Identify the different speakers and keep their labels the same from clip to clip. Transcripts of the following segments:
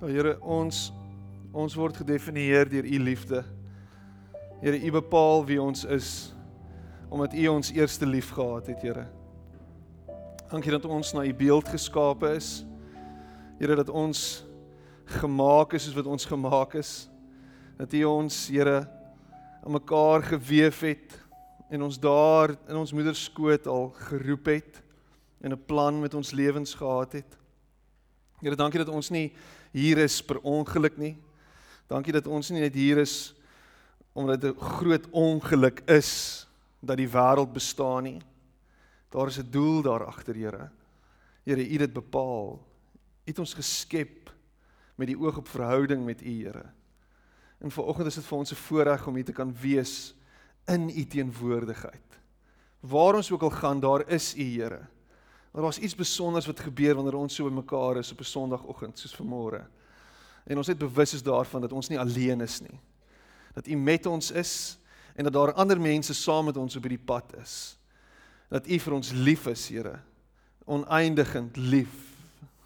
Speaker 1: Ja Here, ons ons word gedefinieer deur u liefde. Here, u bepaal wie ons is omdat u ons eerste lief gehad het, Here. Dankie dat ons na u beeld geskape is. Here, dat ons gemaak is soos wat ons gemaak is. Dat u ons, Here, aan mekaar gewewe het en ons daar in ons moeder skoot al geroep het en 'n plan met ons lewens gehad het. Here, dankie dat ons nie hier is per ongeluk nie. Dankie dat ons nie net hier is omdat dit 'n groot ongeluk is dat die wêreld bestaan nie. Daar is 'n doel daar agter, Here. Here, U het dit bepaal. U het ons geskep met die oog op verhouding met U, Here. En vanoggend is dit vir ons 'n voorreg om hier te kan wees in U teenwoordigheid. Waar ons ook al gaan, daar is U, Here. Maar daar's iets spesiaals wat gebeur wanneer ons so bymekaar is op 'n Sondagoggend soos vanmôre. En ons het bewus is daarvan dat ons nie alleen is nie. Dat U met ons is en dat daar ander mense saam met ons op hierdie pad is. Dat U vir ons lief is, Here. Oneindigend lief.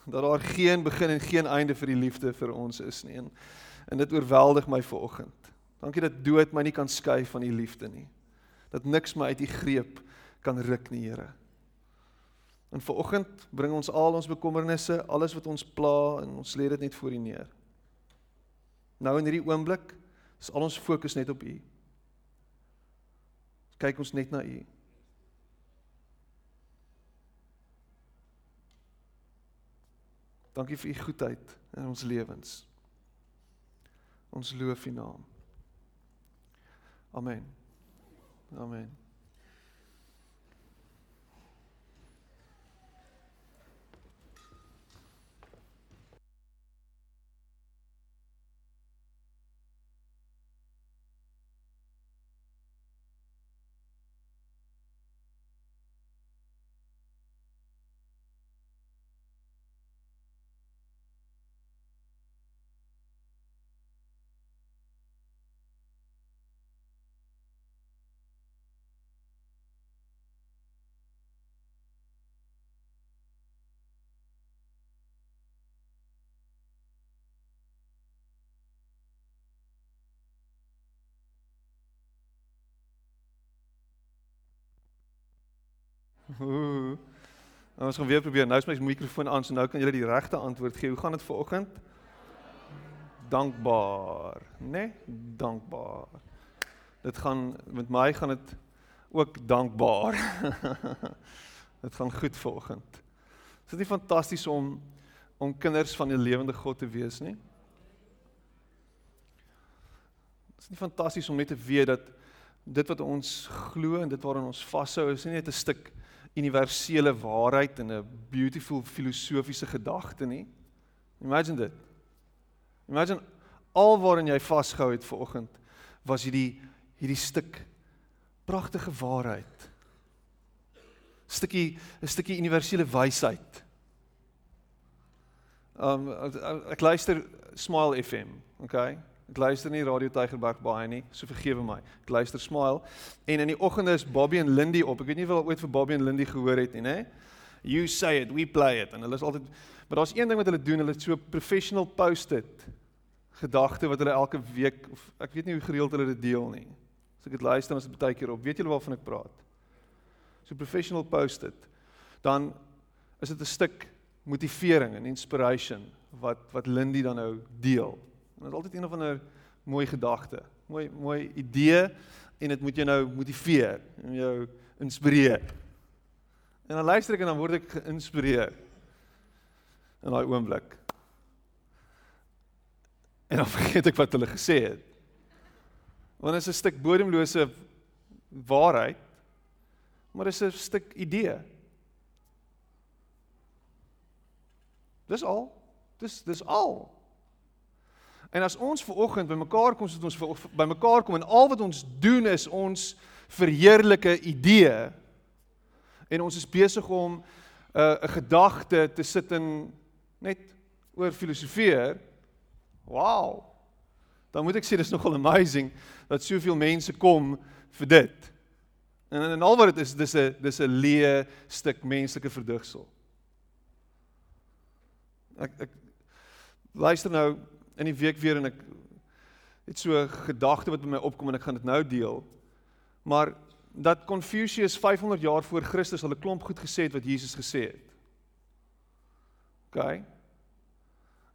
Speaker 1: Dat daar geen begin en geen einde vir die liefde vir ons is nie. En, en dit oorweldig my vanoggend. Dankie dat dood my nie kan skei van U liefde nie. Dat niks my uit U greep kan ruk nie, Here. En vanoggend bring ons al ons bekommernisse, alles wat ons pla en ons lê dit net voor U neer. Nou in hierdie oomblik is al ons fokus net op U. Kyk ons net na U. Dankie vir U goedheid in ons lewens. Ons loof U naam. Amen. Amen. Ooh. Nou ons gaan weer probeer. Nou is my mikrofoon aan, so nou kan julle die regte antwoord gee. Hoe gaan dit vanoggend? Dankbaar, né? Nee? Dankbaar. Dit gaan met my gaan dit ook dankbaar. dit gaan goed vanoggend. Is dit nie fantasties om om kinders van die lewende God te wees nie? Is dit nie fantasties om net te weet dat dit wat ons glo en dit waaraan ons vashou is nie net 'n stuk universele waarheid en 'n beautiful filosofiese gedagte nie. Imagine dit. Imagine alwaarin jy vasgehou het vanoggend was hierdie hierdie stuk pragtige waarheid. Stukkie 'n stukkie universele wysheid. Um ek luister Smile FM, okay? Ek luister nie Radio Tygerberg baie nie, so vergewe my. Ek luister Smile en in die oggende is Bobby en Lindy op. Ek weet nie of jy ooit vir Bobby en Lindy gehoor het nie, nê? You say it, we play it. En hulle is altyd Maar daar's een ding wat hulle doen, hulle het so professional post-it gedagte wat hulle elke week of ek weet nie hoe gereeld hulle dit deel nie. As ek dit luister, is dit baie keer op. Weet julle waarvan ek praat? So professional post-it. Dan is dit 'n stuk motivering en inspiration wat wat Lindy dan nou deel. En dit is altyd een of ander mooi gedagte, mooi mooi idee en dit moet jou nou motiveer en jou inspireer. En dan luister ek en dan word ek geïnspireer in daai oomblik. En dan vergeet ek wat hulle gesê het. Want dit is 'n stuk bodemlose waarheid, maar dit is 'n stuk idee. Dis al. Dis dis al. En as ons ver oggend bymekaar kom, soos ons bymekaar kom en al wat ons doen is ons verheerlike idee en ons is besig om 'n uh, 'n gedagte te sit in net oor filosofeer. Wow. Dan moet ek sê dis nogal amazing dat soveel mense kom vir dit. En en al wat dit is, dis 'n dis 'n leë stuk menslike verdigsel. Ek ek luister nou in die week weer en ek het so 'n gedagte wat by my opkom en ek gaan dit nou deel. Maar dat Confucius 500 jaar voor Christus al 'n klomp goed gesê het wat Jesus gesê het. OK.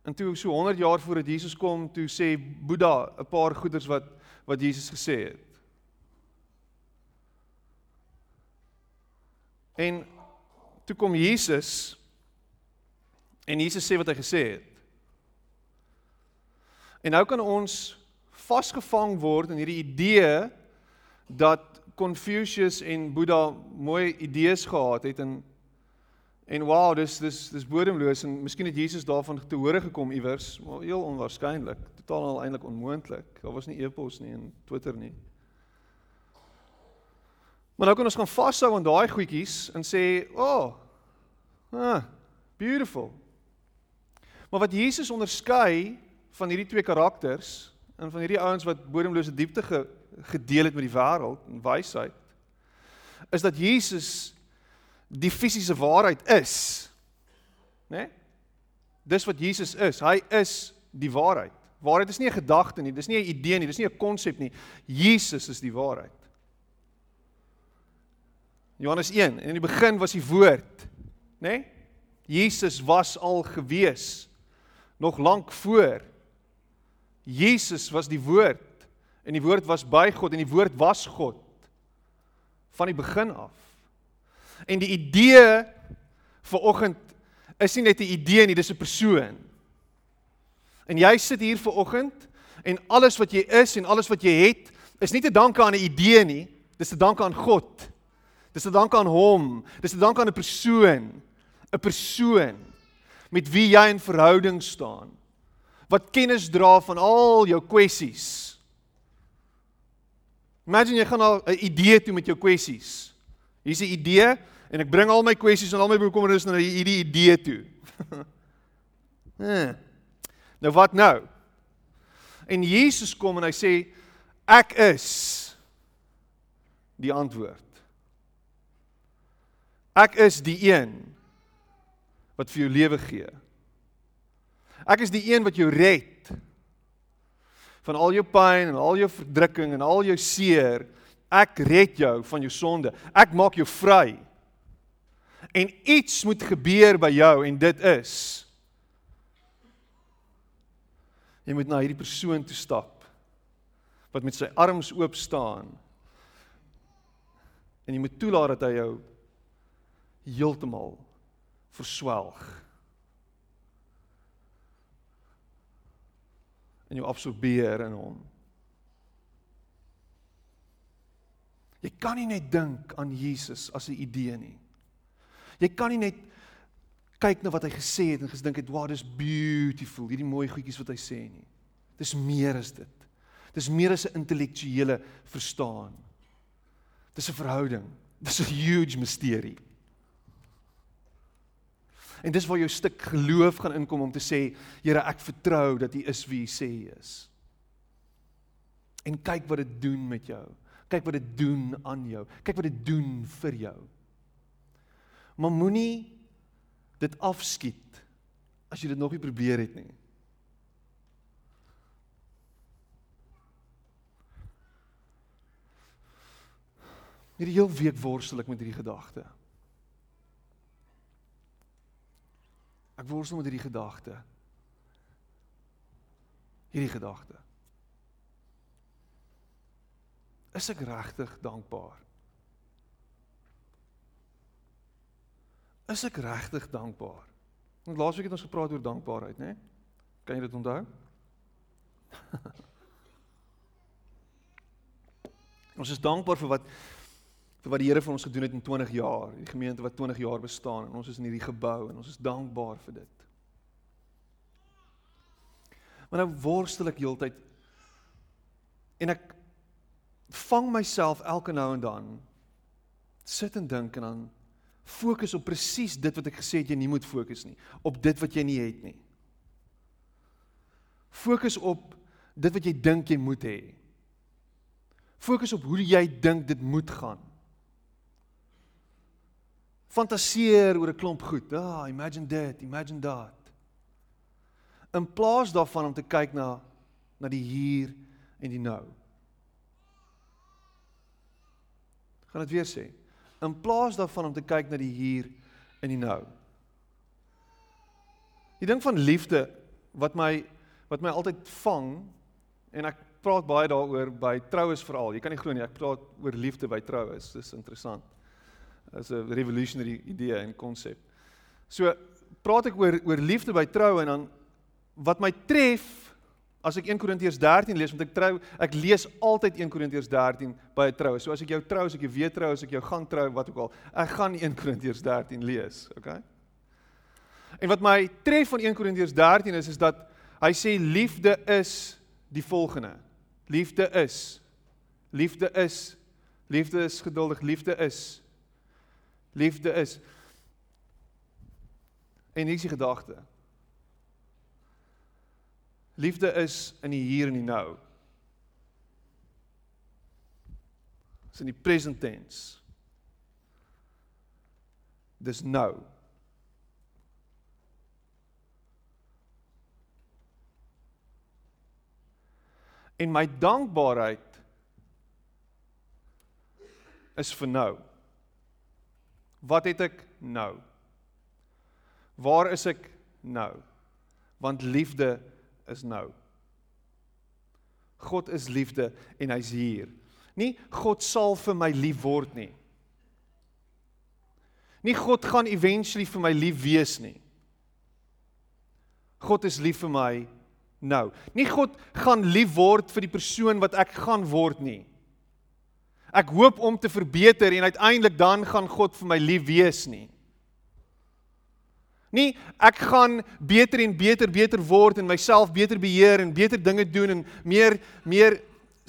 Speaker 1: En toe so 100 jaar voordat Jesus kom, toe sê Boeddha 'n paar goeders wat wat Jesus gesê het. En toe kom Jesus en Jesus sê wat hy gesê het. En nou kan ons vasgevang word in hierdie idee dat Confucius en Boeddha mooi idees gehad het en en wow, dis dis dis bodemloos en miskien het Jesus daarvan te hore gekom iewers, maar heel onwaarskynlik, totaal al eintlik onmoontlik. Daar was nie e-pos nie en Twitter nie. Maar nou kan ons gaan vashou aan daai goedjies en sê, "Oh, ah, beautiful." Maar wat Jesus onderskei van hierdie twee karakters en van hierdie ouens wat bodemlose diepte ge, gedeel het met die wêreld en wysheid is dat Jesus die fisiese waarheid is. Né? Nee? Dis wat Jesus is. Hy is die waarheid. Waarheid is nie 'n gedagte nie, dis nie 'n idee nie, dis nie 'n konsep nie. Jesus is die waarheid. Johannes 1 en in die begin was die woord, né? Nee? Jesus was al gewees nog lank voor. Jesus was die woord en die woord was by God en die woord was God van die begin af. En die idee vir oggend is nie net 'n idee nie, dis 'n persoon. En jy sit hier vir oggend en alles wat jy is en alles wat jy het is nie te danke aan 'n idee nie, dis te danke aan God. Dis te danke aan hom, dis te danke aan 'n persoon, 'n persoon met wie jy in verhouding staan. Wat kennis dra van al jou kwessies Imagine jy gaan al 'n idee toe met jou kwessies. Hier's 'n idee en ek bring al my kwessies en al my bekommernisse na hierdie idee toe. eh. Nou wat nou? En Jesus kom en hy sê ek is die antwoord. Ek is die een wat vir jou lewe gee. Ek is die een wat jou red van al jou pyn en al jou verdrukking en al jou seer. Ek red jou van jou sonde. Ek maak jou vry. En iets moet gebeur by jou en dit is jy moet na hierdie persoon toe stap wat met sy arms oop staan. En jy moet toelaat dat hy jou heeltemal verswelg. En jou absorbeer in hom. Jy kan nie net dink aan Jesus as 'n idee nie. Jy kan nie net kyk na wat hy gesê het en gedink het, "Wow, dis beautiful, hierdie mooi goedjies wat hy sê nie." Dis meer as dit. Dis meer as 'n intellektuele verstaan. Dis 'n verhouding. Dis 'n huge misterie. En dis waar jou stuk geloof gaan inkom om te sê, Here, ek vertrou dat U is wie U sê U is. En kyk wat dit doen met jou. Kyk wat dit doen aan jou. Kyk wat dit doen vir jou. Maar moenie dit afskiet as jy dit nog nie probeer het nie. Hierdie heel week worstel ek met hierdie gedagte. Ek worstel met hierdie gedagte. Hierdie gedagte. Is ek regtig dankbaar? Is ek regtig dankbaar? Want laasweek het ons gepraat oor dankbaarheid, né? Kan jy dit onthou? ons is dankbaar vir wat vir wat die Here vir ons gedoen het in 20 jaar, die gemeente wat 20 jaar bestaan en ons is in hierdie gebou en ons is dankbaar vir dit. Maar nou worstel ek heeltyd en ek vang myself elke nou en dan sit en dink en dan fokus op presies dit wat ek gesê het jy nie moet fokus nie, op dit wat jy nie het nie. Fokus op dit wat jy dink jy moet hê. Fokus op hoe jy dink dit moet gaan. Fantaseer oor 'n klomp goed. Ah, imagine that, imagine that. In plaas daarvan om te kyk na na die hier en die nou. Gaan dit weer sê. In plaas daarvan om te kyk na die hier en die nou. Die ding van liefde wat my wat my altyd vang en ek praat baie daaroor by troues veral. Jy kan nie glo nie, ek praat oor liefde by troues. Dis interessant. Dis 'n revolutionary idee en konsep. So praat ek oor oor liefde by troue en dan wat my tref as ek 1 Korintiërs 13 lees want ek trou ek lees altyd 1 Korintiërs 13 by 'n troue. So as ek jou trou, as ek jou weer trou, as ek jou gaan trou, wat ook al, ek gaan 1 Korintiërs 13 lees, okay? En wat my tref van 1 Korintiërs 13 is is dat hy sê liefde is die volgende. Liefde is liefde is liefde is geduldig, liefde is Liefde is. En hier is die gedagte. Liefde is in die hier en die nou. Dis in die present tense. Dis nou. En my dankbaarheid is vir nou. Wat het ek nou? Waar is ek nou? Want liefde is nou. God is liefde en hy's hier. Nie God sal vir my lief word nie. Nie God gaan eventually vir my lief wees nie. God is lief vir my nou. Nie God gaan lief word vir die persoon wat ek gaan word nie. Ek hoop om te verbeter en uiteindelik dan gaan God vir my lief wees nie. Nie ek gaan beter en beter beter word en myself beter beheer en beter dinge doen en meer meer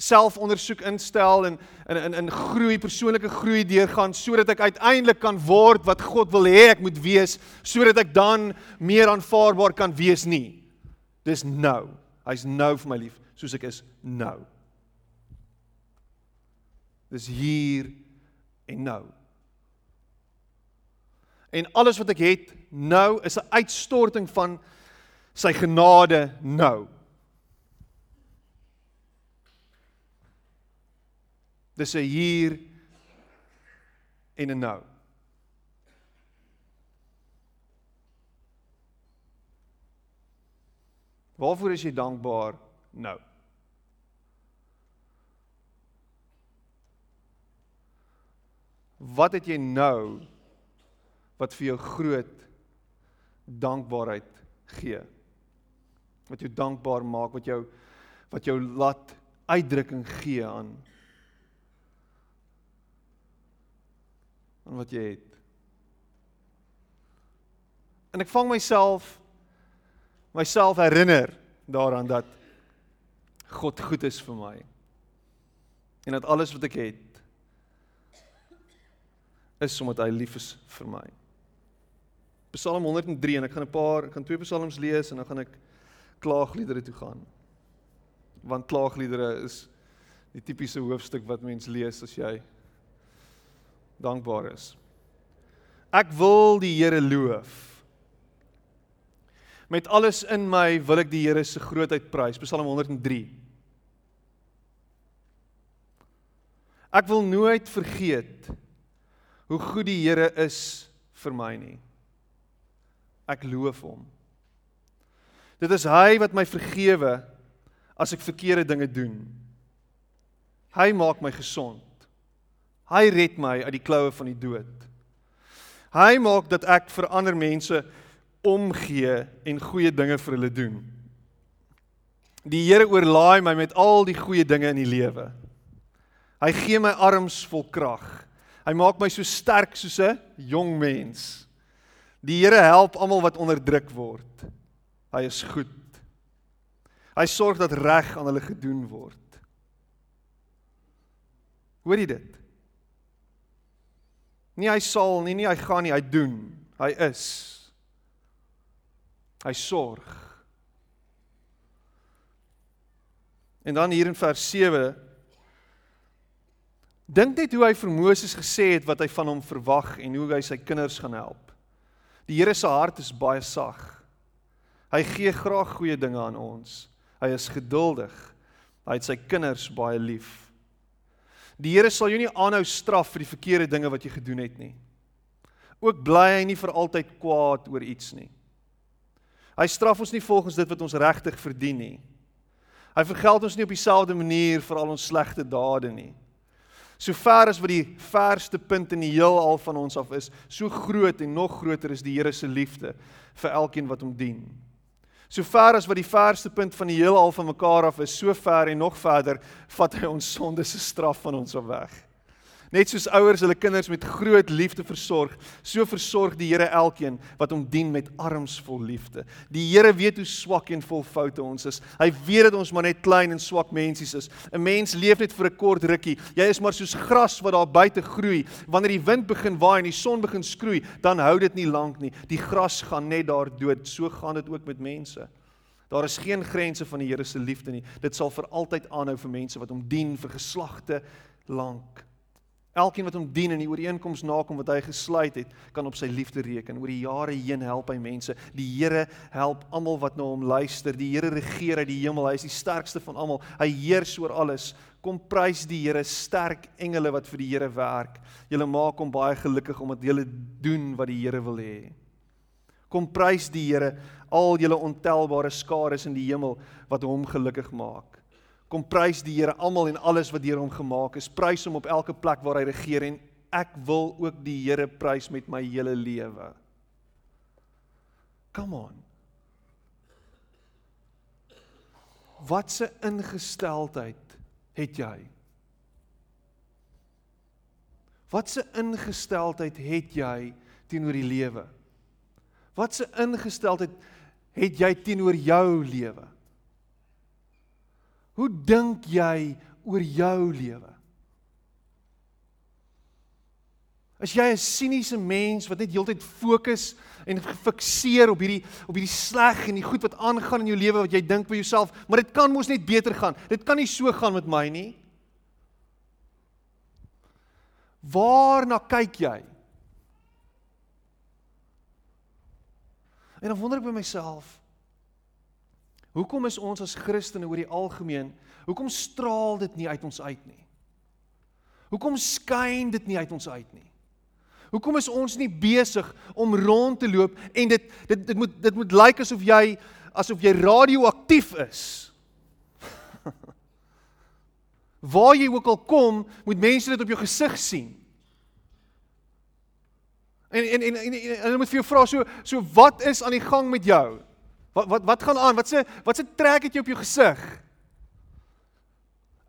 Speaker 1: selfondersoek instel en in in in groei persoonlike groei deurgaan sodat ek uiteindelik kan word wat God wil hê ek moet wees sodat ek dan meer aanvaarbaar kan wees nie. Dis nou. Hy's nou vir my lief soos ek is nou. Dis hier en nou. En alles wat ek het nou is 'n uitstorting van sy genade nou. Dis 'n hier en 'n nou. Waarvoor is jy dankbaar nou? Wat het jy nou wat vir jou groot dankbaarheid gee? Wat jou dankbaar maak, wat jou wat jou laat uitdrukking gee aan aan wat jy het. En ek vang myself myself herinner daaraan dat God goed is vir my. En dat alles wat ek het is omdat hy lief is vir my. Psalm 103 en ek gaan 'n paar, ek gaan twee psalms lees en dan gaan ek klaagliedere toe gaan. Want klaagliedere is die tipiese hoofstuk wat mens lees as jy dankbaar is. Ek wil die Here loof. Met alles in my wil ek die Here se grootheid prys. Psalm 103. Ek wil nooit vergeet hoe goed die Here is vir my nie. Ek loof hom. Dit is hy wat my vergewe as ek verkeerde dinge doen. Hy maak my gesond. Hy red my uit die kloue van die dood. Hy maak dat ek vir ander mense omgee en goeie dinge vir hulle doen. Die Here oorlaai my met al die goeie dinge in die lewe. Hy gee my arms vol krag. Hy maak my so sterk soos 'n jong mens. Die Here help almal wat onderdruk word. Hy is goed. Hy sorg dat reg aan hulle gedoen word. Hoor jy dit? Nie hy sal nie, nie hy gaan nie, hy doen. Hy is. Hy sorg. En dan hier in vers 7 Dink net hoe hy vir Moses gesê het wat hy van hom verwag en hoe hy sy kinders gaan help. Die Here se hart is baie sag. Hy gee graag goeie dinge aan ons. Hy is geduldig. Hy het sy kinders baie lief. Die Here sal jou nie aanhou straf vir die verkeerde dinge wat jy gedoen het nie. Ook bly hy nie vir altyd kwaad oor iets nie. Hy straf ons nie volgens dit wat ons regtig verdien nie. Hy vergeld ons nie op dieselfde manier vir al ons slegte dade nie. So ver as wat die verste punt in die heelal van ons af is, so groot en nog groter is die Here se liefde vir elkeen wat hom dien. So ver as wat die verste punt van die heelal van mekaar af is, so ver en nog verder vat hy ons sonde se straf van ons af weg. Net soos ouers hulle kinders met groot liefde versorg, so versorg die Here elkeen wat hom dien met arms vol liefde. Die Here weet hoe swak en vol foute ons is. Hy weet dat ons maar net klein en swak mensies is. 'n Mens leef net vir 'n kort rukkie. Jy is maar soos gras wat daar buite groei. Wanneer die wind begin waai en die son begin skroei, dan hou dit nie lank nie. Die gras gaan net daar dood. So gaan dit ook met mense. Daar is geen grense van die Here se liefde nie. Dit sal vir altyd aanhou vir mense wat hom dien vir geslagte lank. Elkeen wat hom dien en die ooreenkoms nakom wat hy gesluit het, kan op sy liefde reken. Oor die jare heen help hy mense. Die Here help almal wat na hom luister. Die Here regeer uit die hemel. Hy is die sterkste van almal. Hy heers oor alles. Kom prys die Here, sterk engele wat vir die Here werk. Julle maak hom baie gelukkig omdat julle doen wat die Here wil hê. Kom prys die Here, al julle ontelbare skares in die hemel wat hom gelukkig maak. Kom prys die Here almal en alles wat deur hom gemaak is. Prys hom op elke plek waar hy regeer en ek wil ook die Here prys met my hele lewe. Come on. Wat 'n ingesteldheid het jy? Wat 'n ingesteldheid het jy teenoor die lewe? Wat 'n ingesteldheid het jy teenoor jou lewe? Hoe dink jy oor jou lewe? As jy 'n siniese mens wat net heeltyd fokus en gefikseer op hierdie op hierdie sleg en die goed wat aangaan in jou lewe wat jy dink vir jouself, maar dit kan mos net beter gaan. Dit kan nie so gaan met my nie. Waarna kyk jy? En dan wonder ek by myself, Hoekom is ons as Christene oor die algemeen, hoekom straal dit nie uit ons uit nie? Hoekom skyn dit nie uit ons uit nie? Hoekom is ons nie besig om rond te loop en dit dit dit moet dit moet lyk asof jy asof jy radioaktief is? Waar jy ook al kom, moet mense dit op jou gesig sien. En en en en, en, en hulle moet vir jou vra so so wat is aan die gang met jou? Wat wat wat gaan aan? Wat se wat se trek het jy op jou gesig?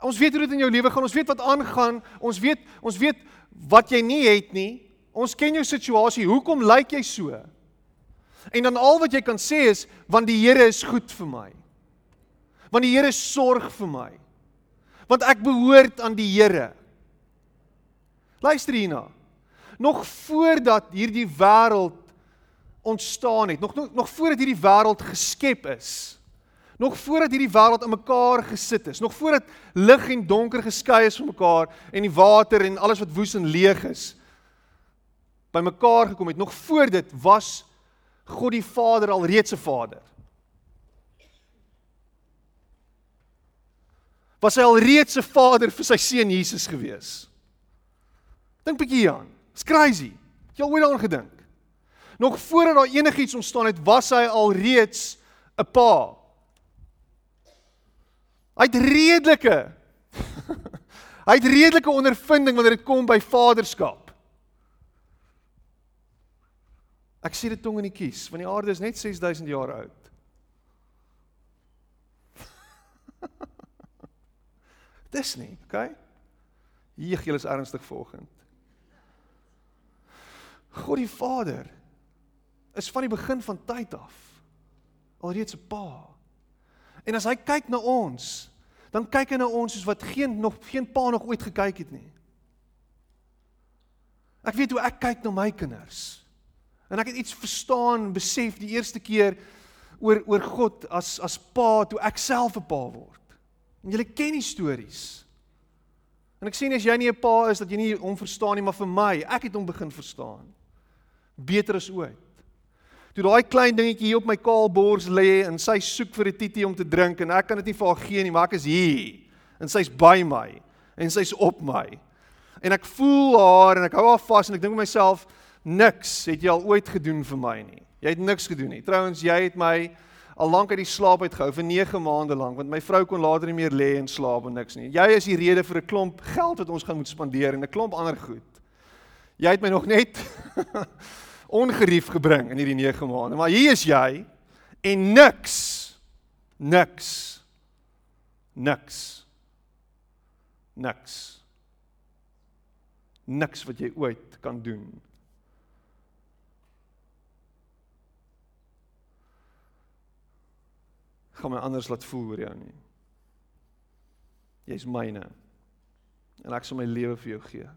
Speaker 1: Ons weet hoe dit in jou lewe gaan. Ons weet wat aangaan. Ons weet ons weet wat jy nie het nie. Ons ken jou situasie. Hoekom lyk jy so? En dan al wat jy kan sê is want die Here is goed vir my. Want die Here sorg vir my. Want ek behoort aan die Here. Luister hierna. Nog voordat hierdie wêreld ontstaan het, nog nog, nog voordat hierdie wêreld geskep is. Nog voordat hierdie wêreld in mekaar gesit is, nog voordat lig en donker geskei is van mekaar en die water en alles wat woes en leeg is by mekaar gekom het, nog voor dit was God die Vader al reeds 'n Vader. Was hy al reeds 'n Vader vir sy seun Jesus gewees? Dink bietjie hieraan. It's crazy. Jy al ooit daaraan gedink? Nog voordat daar enigiets ontstaan het, was hy al reeds 'n pa. Hy het redelike hy het redelike ondervinding wanneer dit kom by vaderskap. Ek sien dit tong in die kies, want die aarde is net 6000 jaar oud. Dis nie, okay? Hier jy is ernstig volgend. God die Vader is van die begin van tyd af alreeds 'n pa. En as hy kyk na ons, dan kyk hy na ons soos wat geen nog geen pa nog ooit gekyk het nie. Ek weet hoe ek kyk na my kinders. En ek het iets verstaan, besef die eerste keer oor oor God as as pa toe ek self 'n pa word. En julle ken die stories. En ek sien as jy nie 'n pa is dat jy nie hom verstaan nie, maar vir my, ek het hom begin verstaan. Beter as ooit. Toe daai klein dingetjie hier op my kaal bors lê en sy soek vir 'n titi om te drink en ek kan dit nie vir haar gee nie, maar ek is hier en sy's by my en sy's op my. En ek voel haar en ek hou haar vas en ek dink vir myself, niks het jy al ooit gedoen vir my nie. Jy het niks gedoen nie. Trouwens, jy het my al lank uit die slaap uitgehou vir 9 maande lank want my vrou kon later nie meer lê en slaap en niks nie. Jy is die rede vir 'n klomp geld wat ons gaan moet spandeer en 'n klomp ander goed. Jy het my nog net ongerief gebring in hierdie 9 maande, maar hier is jy en niks niks niks niks niks wat jy ooit kan doen. gaan my anders laat voel oor jou nie. Jy's myne. En ek sal my lewe vir jou gee.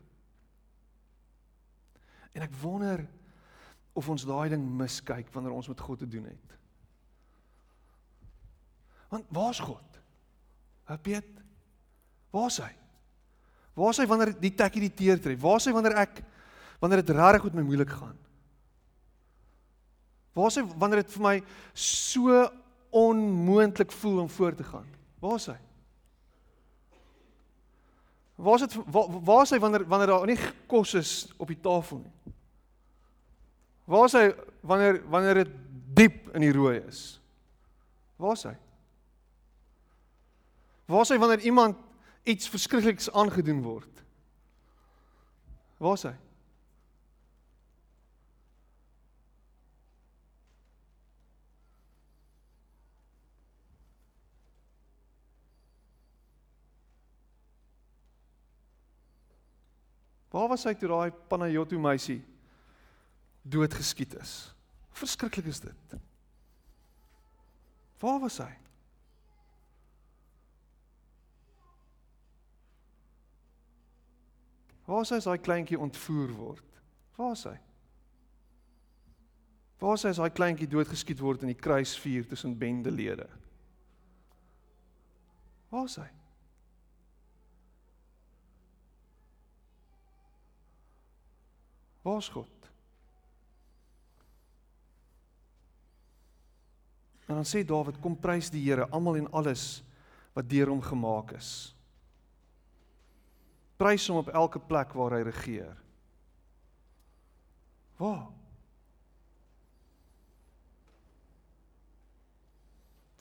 Speaker 1: En ek wonder of ons daai ding miskyk wanneer ons met God te doen het. Want waar's God? Hy weet waar's hy? Waar's hy wanneer die tekkie die teer tref? Waar's hy wanneer ek wanneer dit regtig met my moeilik gaan? Waar's hy wanneer dit vir my so onmoontlik voel om voort te gaan? Waar's hy? Waar's dit waar's hy wanneer wanneer daar nie kos is op die tafel nie? Waar is hy wanneer wanneer dit diep in die rooi is? Waar is hy? Waar is hy wanneer iemand iets verskrikliks aangedoen word? Waar is hy? Waar was hy toe daai Panayotu meisie doodgeskiet is. Verskriklik is dit. Waar was hy? Waar is hy as daai kleintjie ontvoer word? Waar is hy? Waar is hy as daai kleintjie doodgeskiet word in die kruisvuur tussen bendelede? Waar is hy? Waar is God? En dan sê Dawid, kom prys die Here, almal en alles wat deur hom gemaak is. Prys hom op elke plek waar hy regeer. Waar?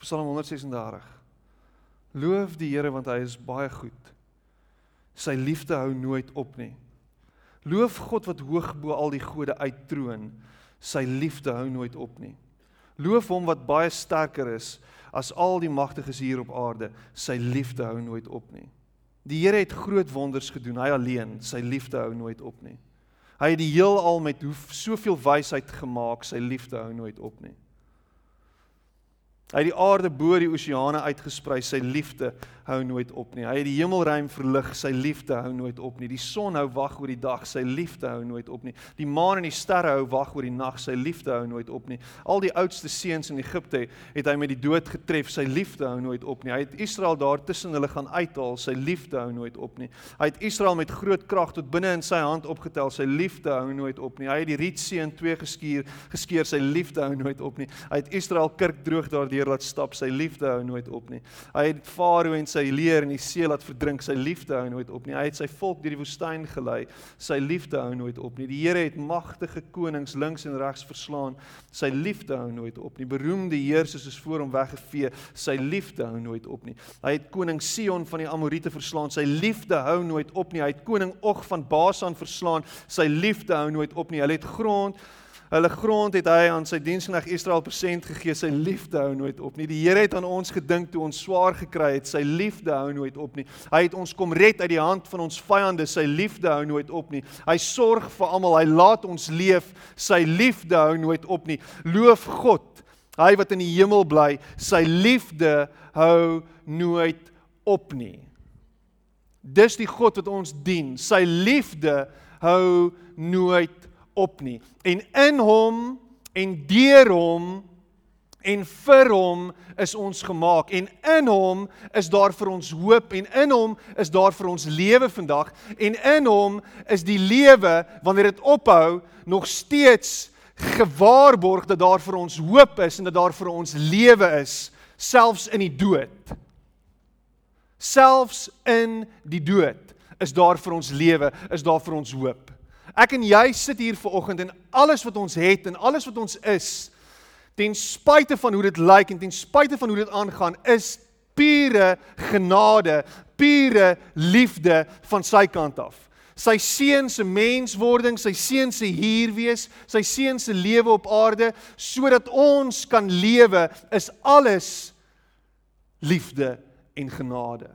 Speaker 1: Psalm 136. Loof die Here want hy is baie goed. Sy liefde hou nooit op nie. Loof God wat hoog bo al die gode uittroon. Sy liefde hou nooit op nie. Loof hom wat baie sterker is as al die magtiges hier op aarde. Sy liefde hou nooit op nie. Die Here het groot wonders gedoen, hy alleen, sy liefde hou nooit op nie. Hy het die heelal met hoe soveel wysheid gemaak, sy liefde hou nooit op nie. Hy het die aarde bo die oseane uitgesprei, sy liefde hou nooit op nie. Hy het die hemelruim verlig, sy liefde hou nooit op nie. Die son hou wag oor die dag, sy liefde hou nooit op nie. Die maan en die sterre hou wag oor die nag, sy liefde hou nooit op nie. Al die oudste seuns in Egipte het hy met die dood getref, sy liefde hou nooit op nie. Hy het Israel daar tussen hulle gaan uithaal, sy liefde hou nooit op nie. Hy het Israel met groot krag tot binne in sy hand opgetel, sy liefde hou nooit op nie. Hy het die Rietsee in twee geskuur, geskeer, sy liefde hou nooit op nie. Hy het Israel kerk droog daar deur laat stap, sy liefde hou nooit op nie. Hy het Farao en sy leer in die see laat verdrink, sy liefde hou nooit op nie. Hy het sy volk deur die woestyn gelei, sy liefde hou nooit op nie. Die Here het magtige konings links en regs verslaan, sy liefde hou nooit op nie. Beroemde heersers is voor hom weggevee, sy liefde hou nooit op nie. Hy het koning Sion van die Amorite verslaan, sy liefde hou nooit op nie. Hy het koning Og van Basan verslaan, sy liefde hou nooit op nie. Hy het grond Hulle grond het hy aan sy diensknegt Israel persent gegee. Sy liefde hou nooit op nie. Die Here het aan ons gedink toe ons swaar gekry het. Sy liefde hou nooit op nie. Hy het ons kom red uit die hand van ons vyande. Sy liefde hou nooit op nie. Hy sorg vir almal. Hy laat ons leef. Sy liefde hou nooit op nie. Loof God Hy wat in die hemel bly, sy liefde hou nooit op nie. Dis die God wat ons dien. Sy liefde hou nooit op nie. En in hom en deur hom en vir hom is ons gemaak. En in hom is daar vir ons hoop en in hom is daar vir ons lewe vandag. En in hom is die lewe wanneer dit ophou nog steeds gewaarborg dat daar vir ons hoop is en dat daar vir ons lewe is selfs in die dood. Selfs in die dood is daar vir ons lewe is daar vir ons hoop ek en jy sit hier ver oggend en alles wat ons het en alles wat ons is ten spyte van hoe dit lyk en ten spyte van hoe dit aangaan, is pure genade, pure liefde van sy kant af. Sy seun se menswording, sy seun se hier wees, sy seun se lewe op aarde sodat ons kan lewe, is alles liefde en genade.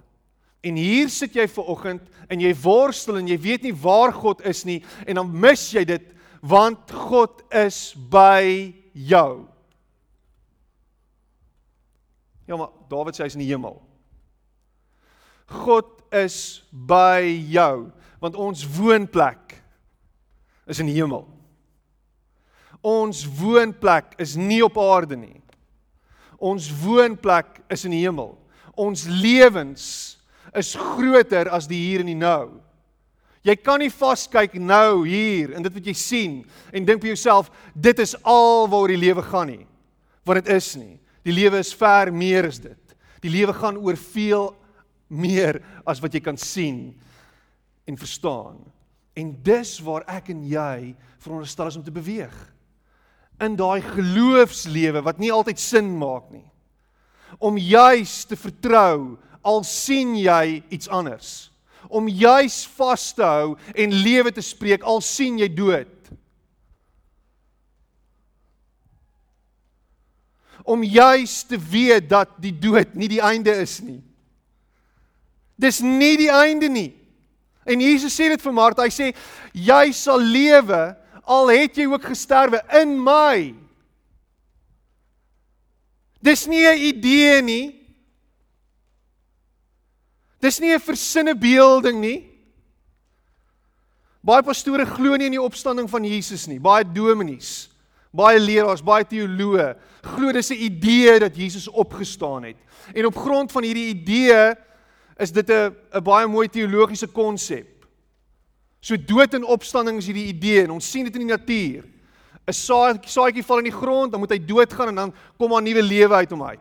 Speaker 1: En hier sit jy ver oggend en jy worstel en jy weet nie waar God is nie en dan mis jy dit want God is by jou. Ja, maar Dawid sê hy's in die hemel. God is by jou, want ons woonplek is in die hemel. Ons woonplek is nie op aarde nie. Ons woonplek is in die hemel. Ons lewens is groter as die hier en die nou. Jy kan nie vaskyk nou hier en dit wat jy sien en dink vir jouself dit is al waaroor die lewe gaan nie. Want dit is nie. Die lewe is ver meer as dit. Die lewe gaan oor veel meer as wat jy kan sien en verstaan. En dis waar ek en jy veronderstel is om te beweeg. In daai geloofslewe wat nie altyd sin maak nie. Om juis te vertrou al sien jy iets anders. Om juis vas te hou en lewe te spreek al sien jy dood. om juis te weet dat die dood nie die einde is nie. Dis nie die einde nie. En Jesus sê dit vir Martha, hy sê jy sal lewe al het jy ook gesterwe in my. Dis nie 'n idee nie. Dis nie 'n versinne beelding nie. Baie pastore glo nie in die opstanding van Jesus nie. Baie dominees Baie leraars, baie teoloë glo dis 'n idee dat Jesus opgestaan het. En op grond van hierdie idee is dit 'n 'n baie mooi teologiese konsep. So dood en opstanding is hierdie idee en ons sien dit in die natuur. 'n Saadjie saadjie val in die grond, dan moet hy doodgaan en dan kom daar nuwe lewe uit hom uit.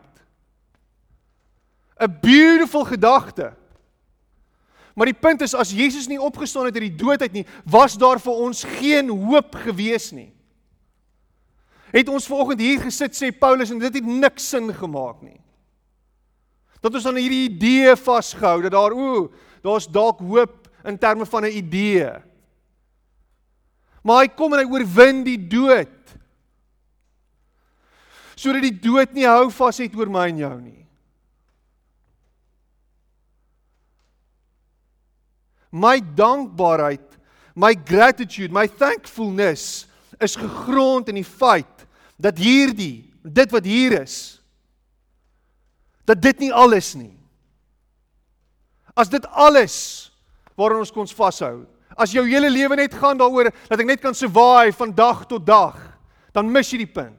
Speaker 1: 'n Beautiful gedagte. Maar die punt is as Jesus nie opgestaan het uit die dood uit nie, was daar vir ons geen hoop gewees nie het ons vanoggend hier gesit sê Paulus en dit het niks sin gemaak nie. Dat ons aan hierdie idee vasgehou dat daar o, daar's dalk hoop in terme van 'n idee. Maar hy kom en hy oorwin die dood. Sodat die dood nie hou vas het oor my en jou nie. My dankbaarheid, my gratitude, my thankfulness is gegrond in die feit dat hierdie dit wat hier is dat dit nie alles nie. As dit alles waaraan ons kon vashou. As jou hele lewe net gaan daaroor dat ek net kan survive van dag tot dag, dan mis jy die punt.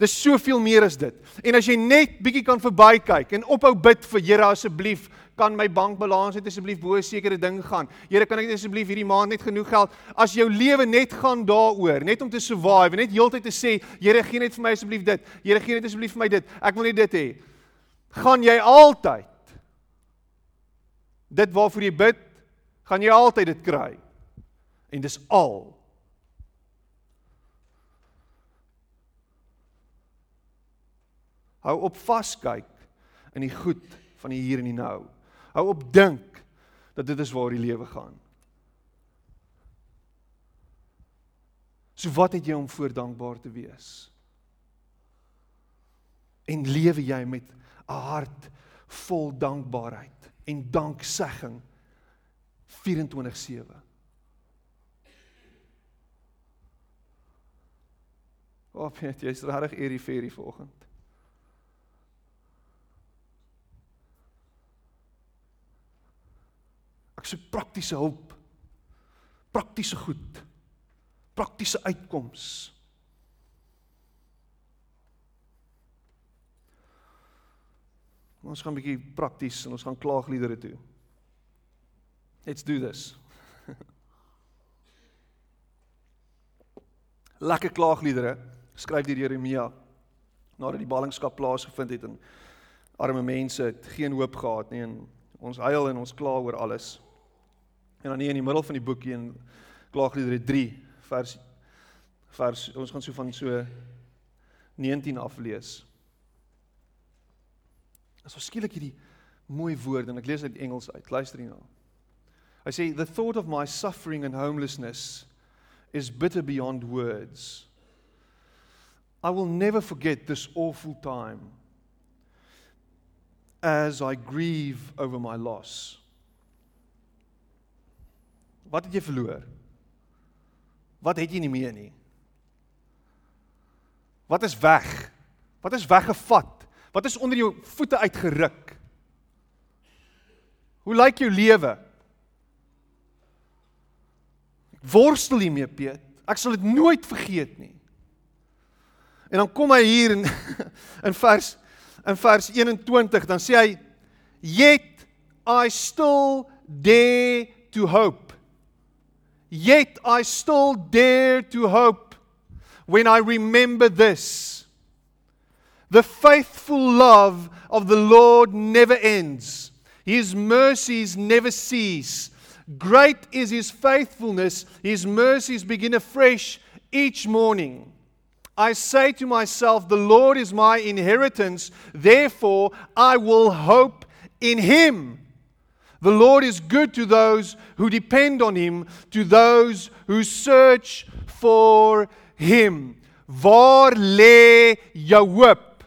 Speaker 1: Dis soveel meer as dit. En as jy net bietjie kan verbykyk en ophou bid vir Here asseblief, kan my bankbalans net asseblief bo 'n sekere ding gaan. Here, kan ek asseblief hierdie maand net genoeg geld? As jou lewe net gaan daaroor, net om te survive, net heeltyd te sê, Here, gee net vir my asseblief dit. Here, gee net asseblief vir my dit. Ek wil net dit hê. Gaan jy altyd dit waarvoor jy bid, gaan jy altyd dit kry. En dis al. Hou op vaskyk in die goed van die hier en die nou. Hou op dink dat dit is waar die lewe gaan. So wat het jy om voor dankbaar te wees? En lewe jy met 'n hart vol dankbaarheid en danksegging 24/7? O, oh, Piet, jy's regtig eerie ferie vanoggend. Ek soek praktiese hulp. Praktiese goed. Praktiese uitkomste. Ons gaan 'n bietjie prakties en ons gaan klaagliedere toe. Let's do this. Lekker klaagliedere skryf deur Jeremia nadat die ballingskap plaasgevind het en arme mense het geen hoop gehad nie en ons huil en ons kla oor alles. En dan hier in die middel van die boekie in klaagliedere 3 vers vers ons gaan so van so 19 af lees. As ons skielik hierdie mooi woord en ek lees uit Engels uit. Luister hierna. I say the thought of my suffering and homelessness is bitter beyond words. I will never forget this awful time as I grieve over my loss. Wat het jy verloor? Wat het jy nie meer nie? Wat is weg? Wat is weggevat? Wat is onder jou voete uitgeruk? Hoe lyk jou lewe? Worstel hiermee, Piet. Ek sal dit nooit vergeet nie. En dan kom hy hier in in vers in vers 21 dan sê hy yet I still dare to hope. Yet I still dare to hope when I remember this. The faithful love of the Lord never ends. His mercies never cease. Great is his faithfulness. His mercies begin afresh each morning. I say to myself, The Lord is my inheritance, therefore I will hope in him. The Lord is good to those who depend on him, to those who search for him. Waar lê jou hoop?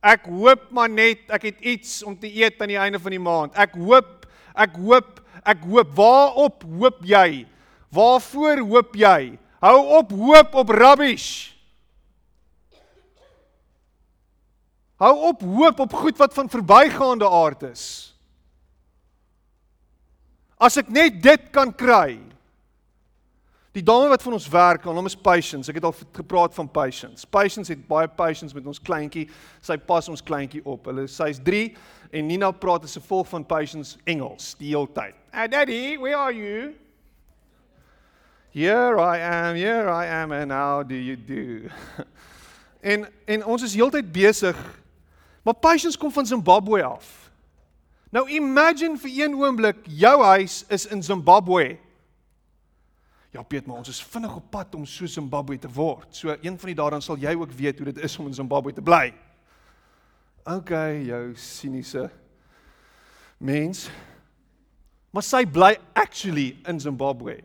Speaker 1: Ek hoop maar net ek het iets om te eet aan die einde van die maand. Ek hoop, ek hoop, ek hoop. Waarop hoop jy? Waarvoor hoop jy? Hou op hoop op rubbish. Hou op hoop op goed wat van verbygaande aard is. As ek net dit kan kry, Die dame wat vir ons werk, haar naam is Patience. Ek het al gepraat van Patience. Patience het baie patience met ons kleintjie. Sy pas ons kleintjie op. Hulle sy's 3 en Nina praat as 'n volk van Patience Engels die hele tyd. "Hey daddy, where are you?" "Here I am, here I am and how do you do?" en en ons is heeltyd besig. Maar Patience kom van Zimbabwe af. Nou imagine vir een oomblik jou huis is in Zimbabwe. Ja Piet, maar ons is vinnig op pad om so Zimbabwe te word. So een van die dae dan sal jy ook weet hoe dit is om in Zimbabwe te bly. OK, jou siniese mens. Maar sy bly actually in Zimbabwe.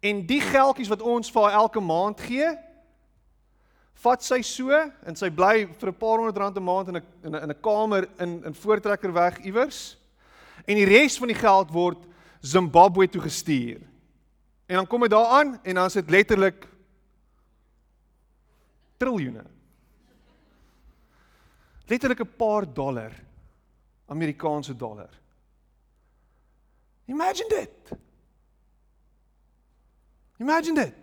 Speaker 1: En die geldjies wat ons vir haar elke maand gee, vat sy so en sy bly vir 'n paar honderd rand 'n maand in 'n in 'n kamer in in voortrekkerweg iewers. En die res van die geld word Zimbabwe toe gestuur. En dan kom dit daar aan en dan is dit letterlik triljoene. Letterlik 'n paar dollar. Amerikaanse dollar. Imagine dit. Imagine dit.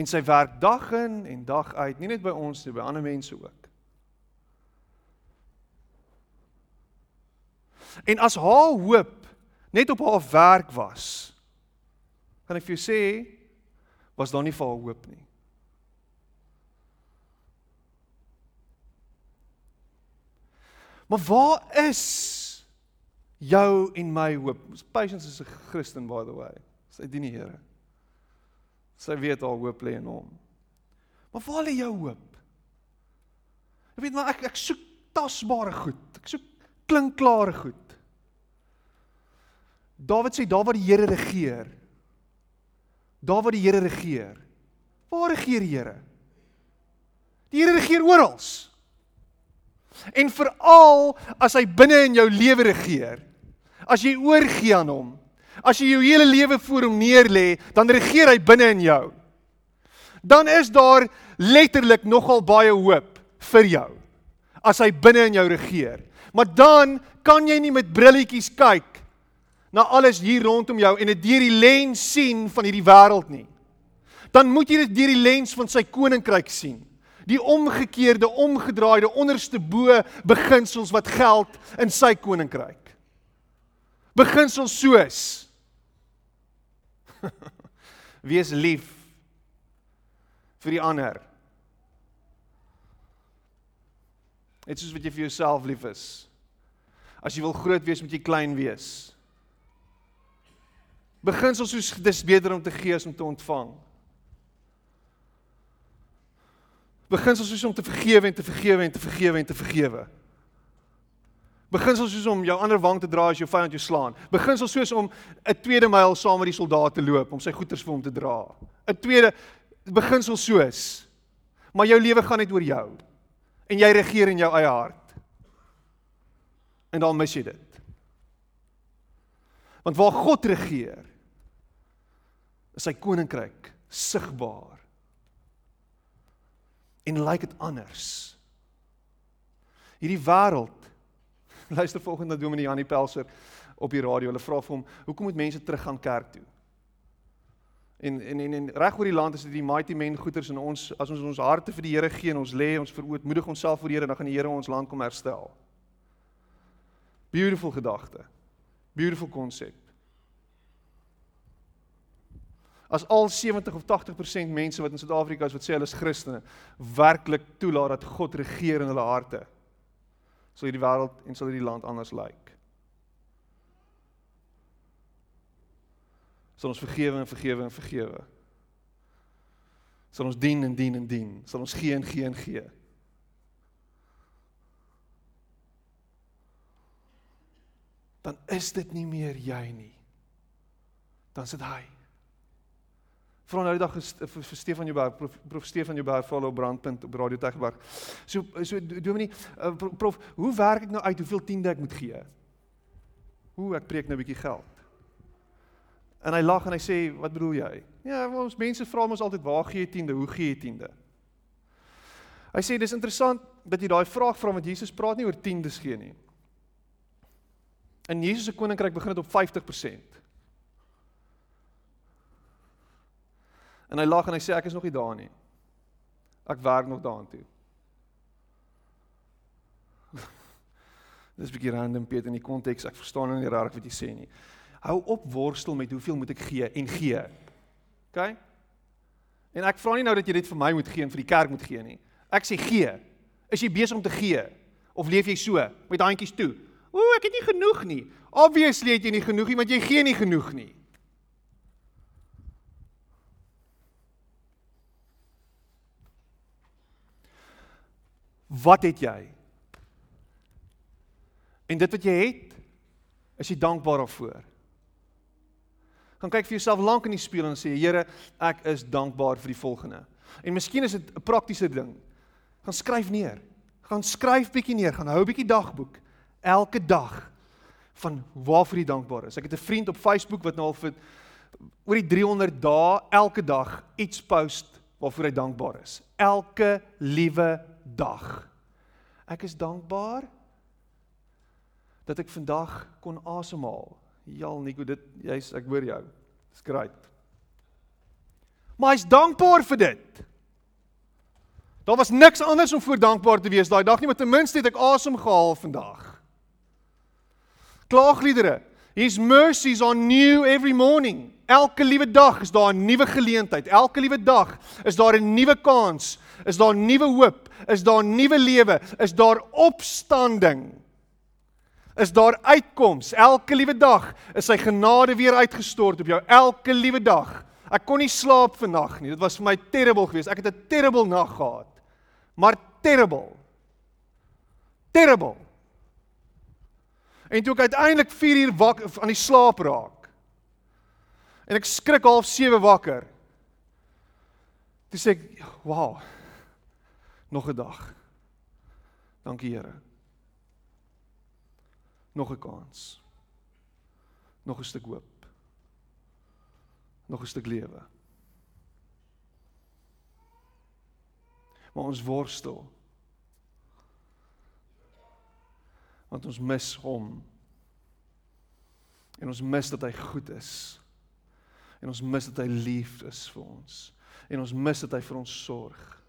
Speaker 1: En sy werk dag in en dag uit, nie net by ons nie, by ander mense ook. En as haar hoop net op haar werk was, kan ek vir jou sê, was daar nie vir haar hoop nie. Maar waar is jou en my hoop? Patience is 'n Christen by the way. Sy dien die Here. Sy weet haar hoop lê in hom. Maar waar lê jou hoop? Ek weet maar ek ek soek tasbare goed. Ek soek klinkklare goed. Dawid sê daar waar die Here regeer. Daar waar die Here regeer. Waar regeer die Here? Die Here regeer oral. En veral as hy binne in jou lewe regeer. As jy oorgee aan hom. As jy jou hele lewe voor hom neerlê, dan regeer hy binne in jou. dan is daar letterlik nogal baie hoop vir jou as hy binne in jou regeer. Maar dan kan jy nie met brilletjies kyk na alles hier rondom jou en dit deur die lens sien van hierdie wêreld nie. Dan moet jy dit deur die lens van sy koninkryk sien. Die omgekeerde, omgedraaide, onderste bo beginsels wat geld in sy koninkryk. Beginsels soos wees lief vir die ander. Net soos wat jy vir jouself lief is. As jy wil groot wees, moet jy klein wees. Beginsel soos dis beter om te gee as om te ontvang. Beginsel soos om te vergewe en te vergewe en te vergewe en te vergewe. Beginsel soos om jou ander wang te dra as jou vyand jou slaan. Beginsel soos om 'n tweede myl saam met die soldaat te loop om sy goederes vir hom te dra. 'n Tweede beginsel soos maar jou lewe gaan net oor jou en jy regeer in jou eie hart. En dan mis jy dit. Want waar God regeer, is sy koninkryk sigbaar. En lyk dit anders. Hierdie wêreld luister volgende na Dominee Janie Pelser op die radio. Hulle vra vir hom, "Hoekom moet mense terug gaan kerk toe?" En en en, en reg oor die land is dit die mighty men goeters en ons as ons ons harte vir die Here gee en ons lê ons verootmoedig onsself voor die Here, dan gaan die Here ons land kom herstel. Beautiful gedagte. Beautiful konsep. As al 70 of 80% mense wat in Suid-Afrika is wat sê hulle is Christene, werklik toelaat dat God regeer in hulle harte, sal hierdie wêreld en sal hierdie land anders lyk. Sal ons vergewe en vergewe en vergewe. Sal ons dien en dien en dien. Sal ons gee en gee en gee. Dan is dit nie meer jy nie. Dan is dit hy. Vra nou die dag vir Stefan Jouberg, prof, prof Stefan Jouberg follow brandpunt op Radio Tegberg. So so Dominee, uh, prof, hoe werk ek nou uit hoeveel tiende ek moet gee? Hoe ek preek nou 'n bietjie geld. En hy lag en hy sê, "Wat bedoel jy?" Ja, ons mense vra ons altyd, "Waar gee jy tiende? Hoe gee jy tiende?" Hy sê dis interessant dat jy daai vraag vra want Jesus praat nie oor tiendes gee nie. In Jesus se koninkryk begin dit op 50%. En hy lag en hy sê ek is nog nie daar nie. Ek werk nog daaraan toe. Dis 'n bietjie random Piet in die konteks. Ek verstaan nou nie reg wat jy sê nie. Hou op worstel met hoeveel moet ek gee en gee. OK? En ek vra nie nou dat jy dit vir my moet gee en vir die kerk moet gee nie. Ek sê gee. Is jy besig om te gee of leef jy so met handjies toe? Ooh, ek het nie genoeg nie. Obviously het jy nie genoeg nie want jy gee nie genoeg nie. Wat het jy? En dit wat jy het, is jy dankbaar daarvoor. Gaan kyk vir jouself lank in die spieël en sê Here, ek is dankbaar vir die volgende. En miskien is dit 'n praktiese ding. Gaan skryf neer. Gaan skryf bietjie neer, gaan hou 'n bietjie dagboek elke dag van waarvoor jy dankbaar is. Ek het 'n vriend op Facebook wat nou al vir oor die 300 dae elke dag iets post waarvoor hy dankbaar is. Elke liewe dag. Ek is dankbaar dat ek vandag kon asemhaal. Jal Nico, dit jy's ek hoor jou. Dis great. Maar hy's dankbaar vir dit. Daar was niks anders om voor dankbaar te wees daai dag nie, maar ten minste het ek asem gehaal vandag. Klaagliedere. His mercies are new every morning. Elke liewe dag is daar 'n nuwe geleentheid. Elke liewe dag is daar 'n nuwe kans. Is daar nuwe hoop? Is daar nuwe lewe? Is daar opstanding? Is daar uitkoms? Elke liewe dag is sy genade weer uitgestort op jou. Elke liewe dag. Ek kon nie slaap vannag nie. Dit was vir my terrible geweest. Ek het 'n terrible nag gehad. Maar terrible. Terrible. En toe ek uiteindelik 4 uur wakker aan die slaap raak, En ek skrik half 7 wakker. Toe sê ek, "Wow. Nog 'n dag. Dankie Here. Nog 'n kans. Nog 'n stuk hoop. Nog 'n stuk lewe." Maar ons worstel. Want ons mis hom. En ons mis dat hy goed is. En ons mis dat hy lief is vir ons. En ons mis dat hy vir ons sorg.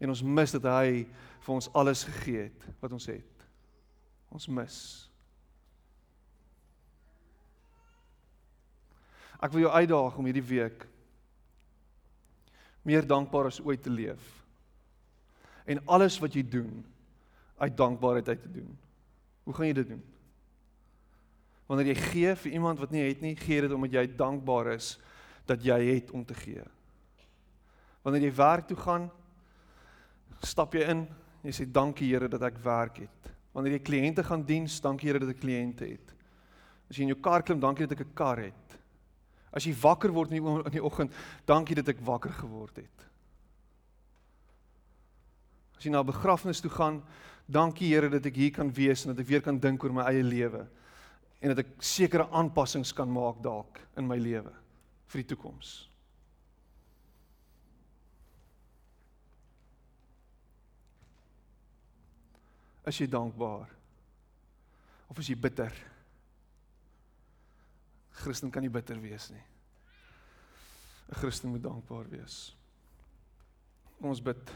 Speaker 1: En ons mis dat hy vir ons alles gegee het wat ons het. Ons mis. Ek wil jou uitdaag om hierdie week meer dankbaar as ooit te leef. En alles wat jy doen uit dankbaarheid uit te doen. Hoe gaan jy dit doen? Wanneer jy gee vir iemand wat nie het nie, gee dit omdat jy dankbaar is dat jy het om te gee. Wanneer jy werk toe gaan, stap jy in, jy sê dankie Here dat ek werk het. Wanneer jy kliënte gaan diens, dankie Here dat ek kliënte het. As jy in jou kar klim, dankie dat ek 'n kar het. As jy wakker word in die, in die oggend, dankie dat ek wakker geword het. As jy na 'n begrafnis toe gaan, dankie Here dat ek hier kan wees en dat ek weer kan dink oor my eie lewe en dat ek sekere aanpassings kan maak dalk in my lewe vir die toekoms. As jy dankbaar of as jy bitter? Christen kan nie bitter wees nie. 'n Christen moet dankbaar wees. Ons bid.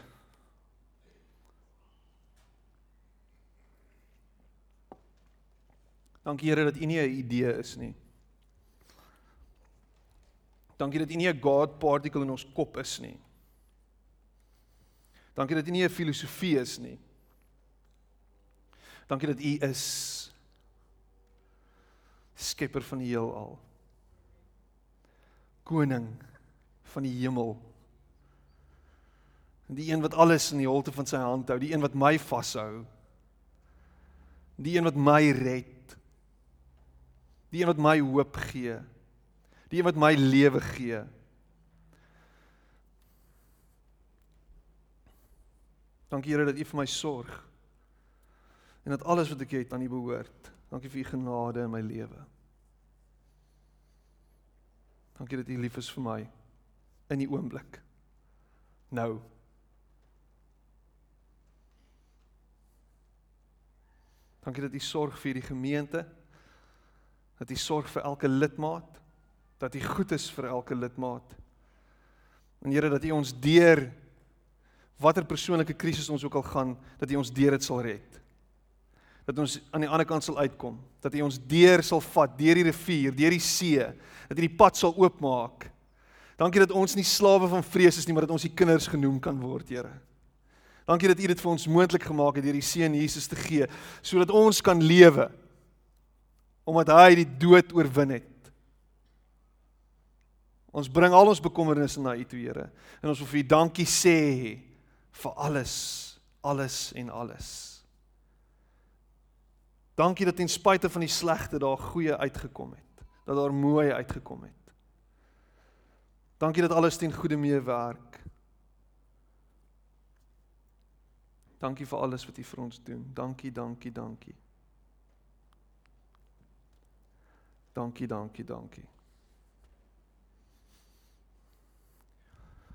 Speaker 1: Dankie Here dat U nie 'n idee is nie. Dankie dat U nie 'n God particle in ons kop is nie. Dankie dat U nie 'n filosofie is nie. Dankie dat U is skepper van die heelal. Koning van die hemel. Die een wat alles in die holte van sy hand hou, die een wat my vashou. Die een wat my red. Die een wat my hoop gee. Die een wat my lewe gee. Dankie Here dat U vir my sorg. En dat alles wat ek het aan U behoort. Dankie vir U genade in my lewe. Dankie dat U lief is vir my in die oomblik. Nou. Dankie dat U sorg vir die gemeente dat U sorg vir elke lidmaat, dat U goed is vir elke lidmaat. En Here dat U ons deur watter persoonlike krisis ons ook al gaan, dat U ons deur dit sal red. Dat ons aan die ander kant sal uitkom, dat U ons deur sal vat deur die rivier, deur die see, dat U die pad sal oopmaak. Dankie dat ons nie slawe van vrees is nie, maar dat ons U kinders genoem kan word, Here. Dankie dat U dit vir ons moontlik gemaak het deur die seun Jesus te gee sodat ons kan lewe omdat hy die dood oorwin het. Ons bring al ons bekommernisse na U toe, Here, en ons wil vir U dankie sê vir alles, alles en alles. Dankie dat ten spyte van die slegte daar goeie uitgekom het, dat daar mooi uitgekom het. Dankie dat alles ten goeie meewerk. Dankie vir alles wat U vir ons doen. Dankie, dankie, dankie. Dankie, dankie, dankie.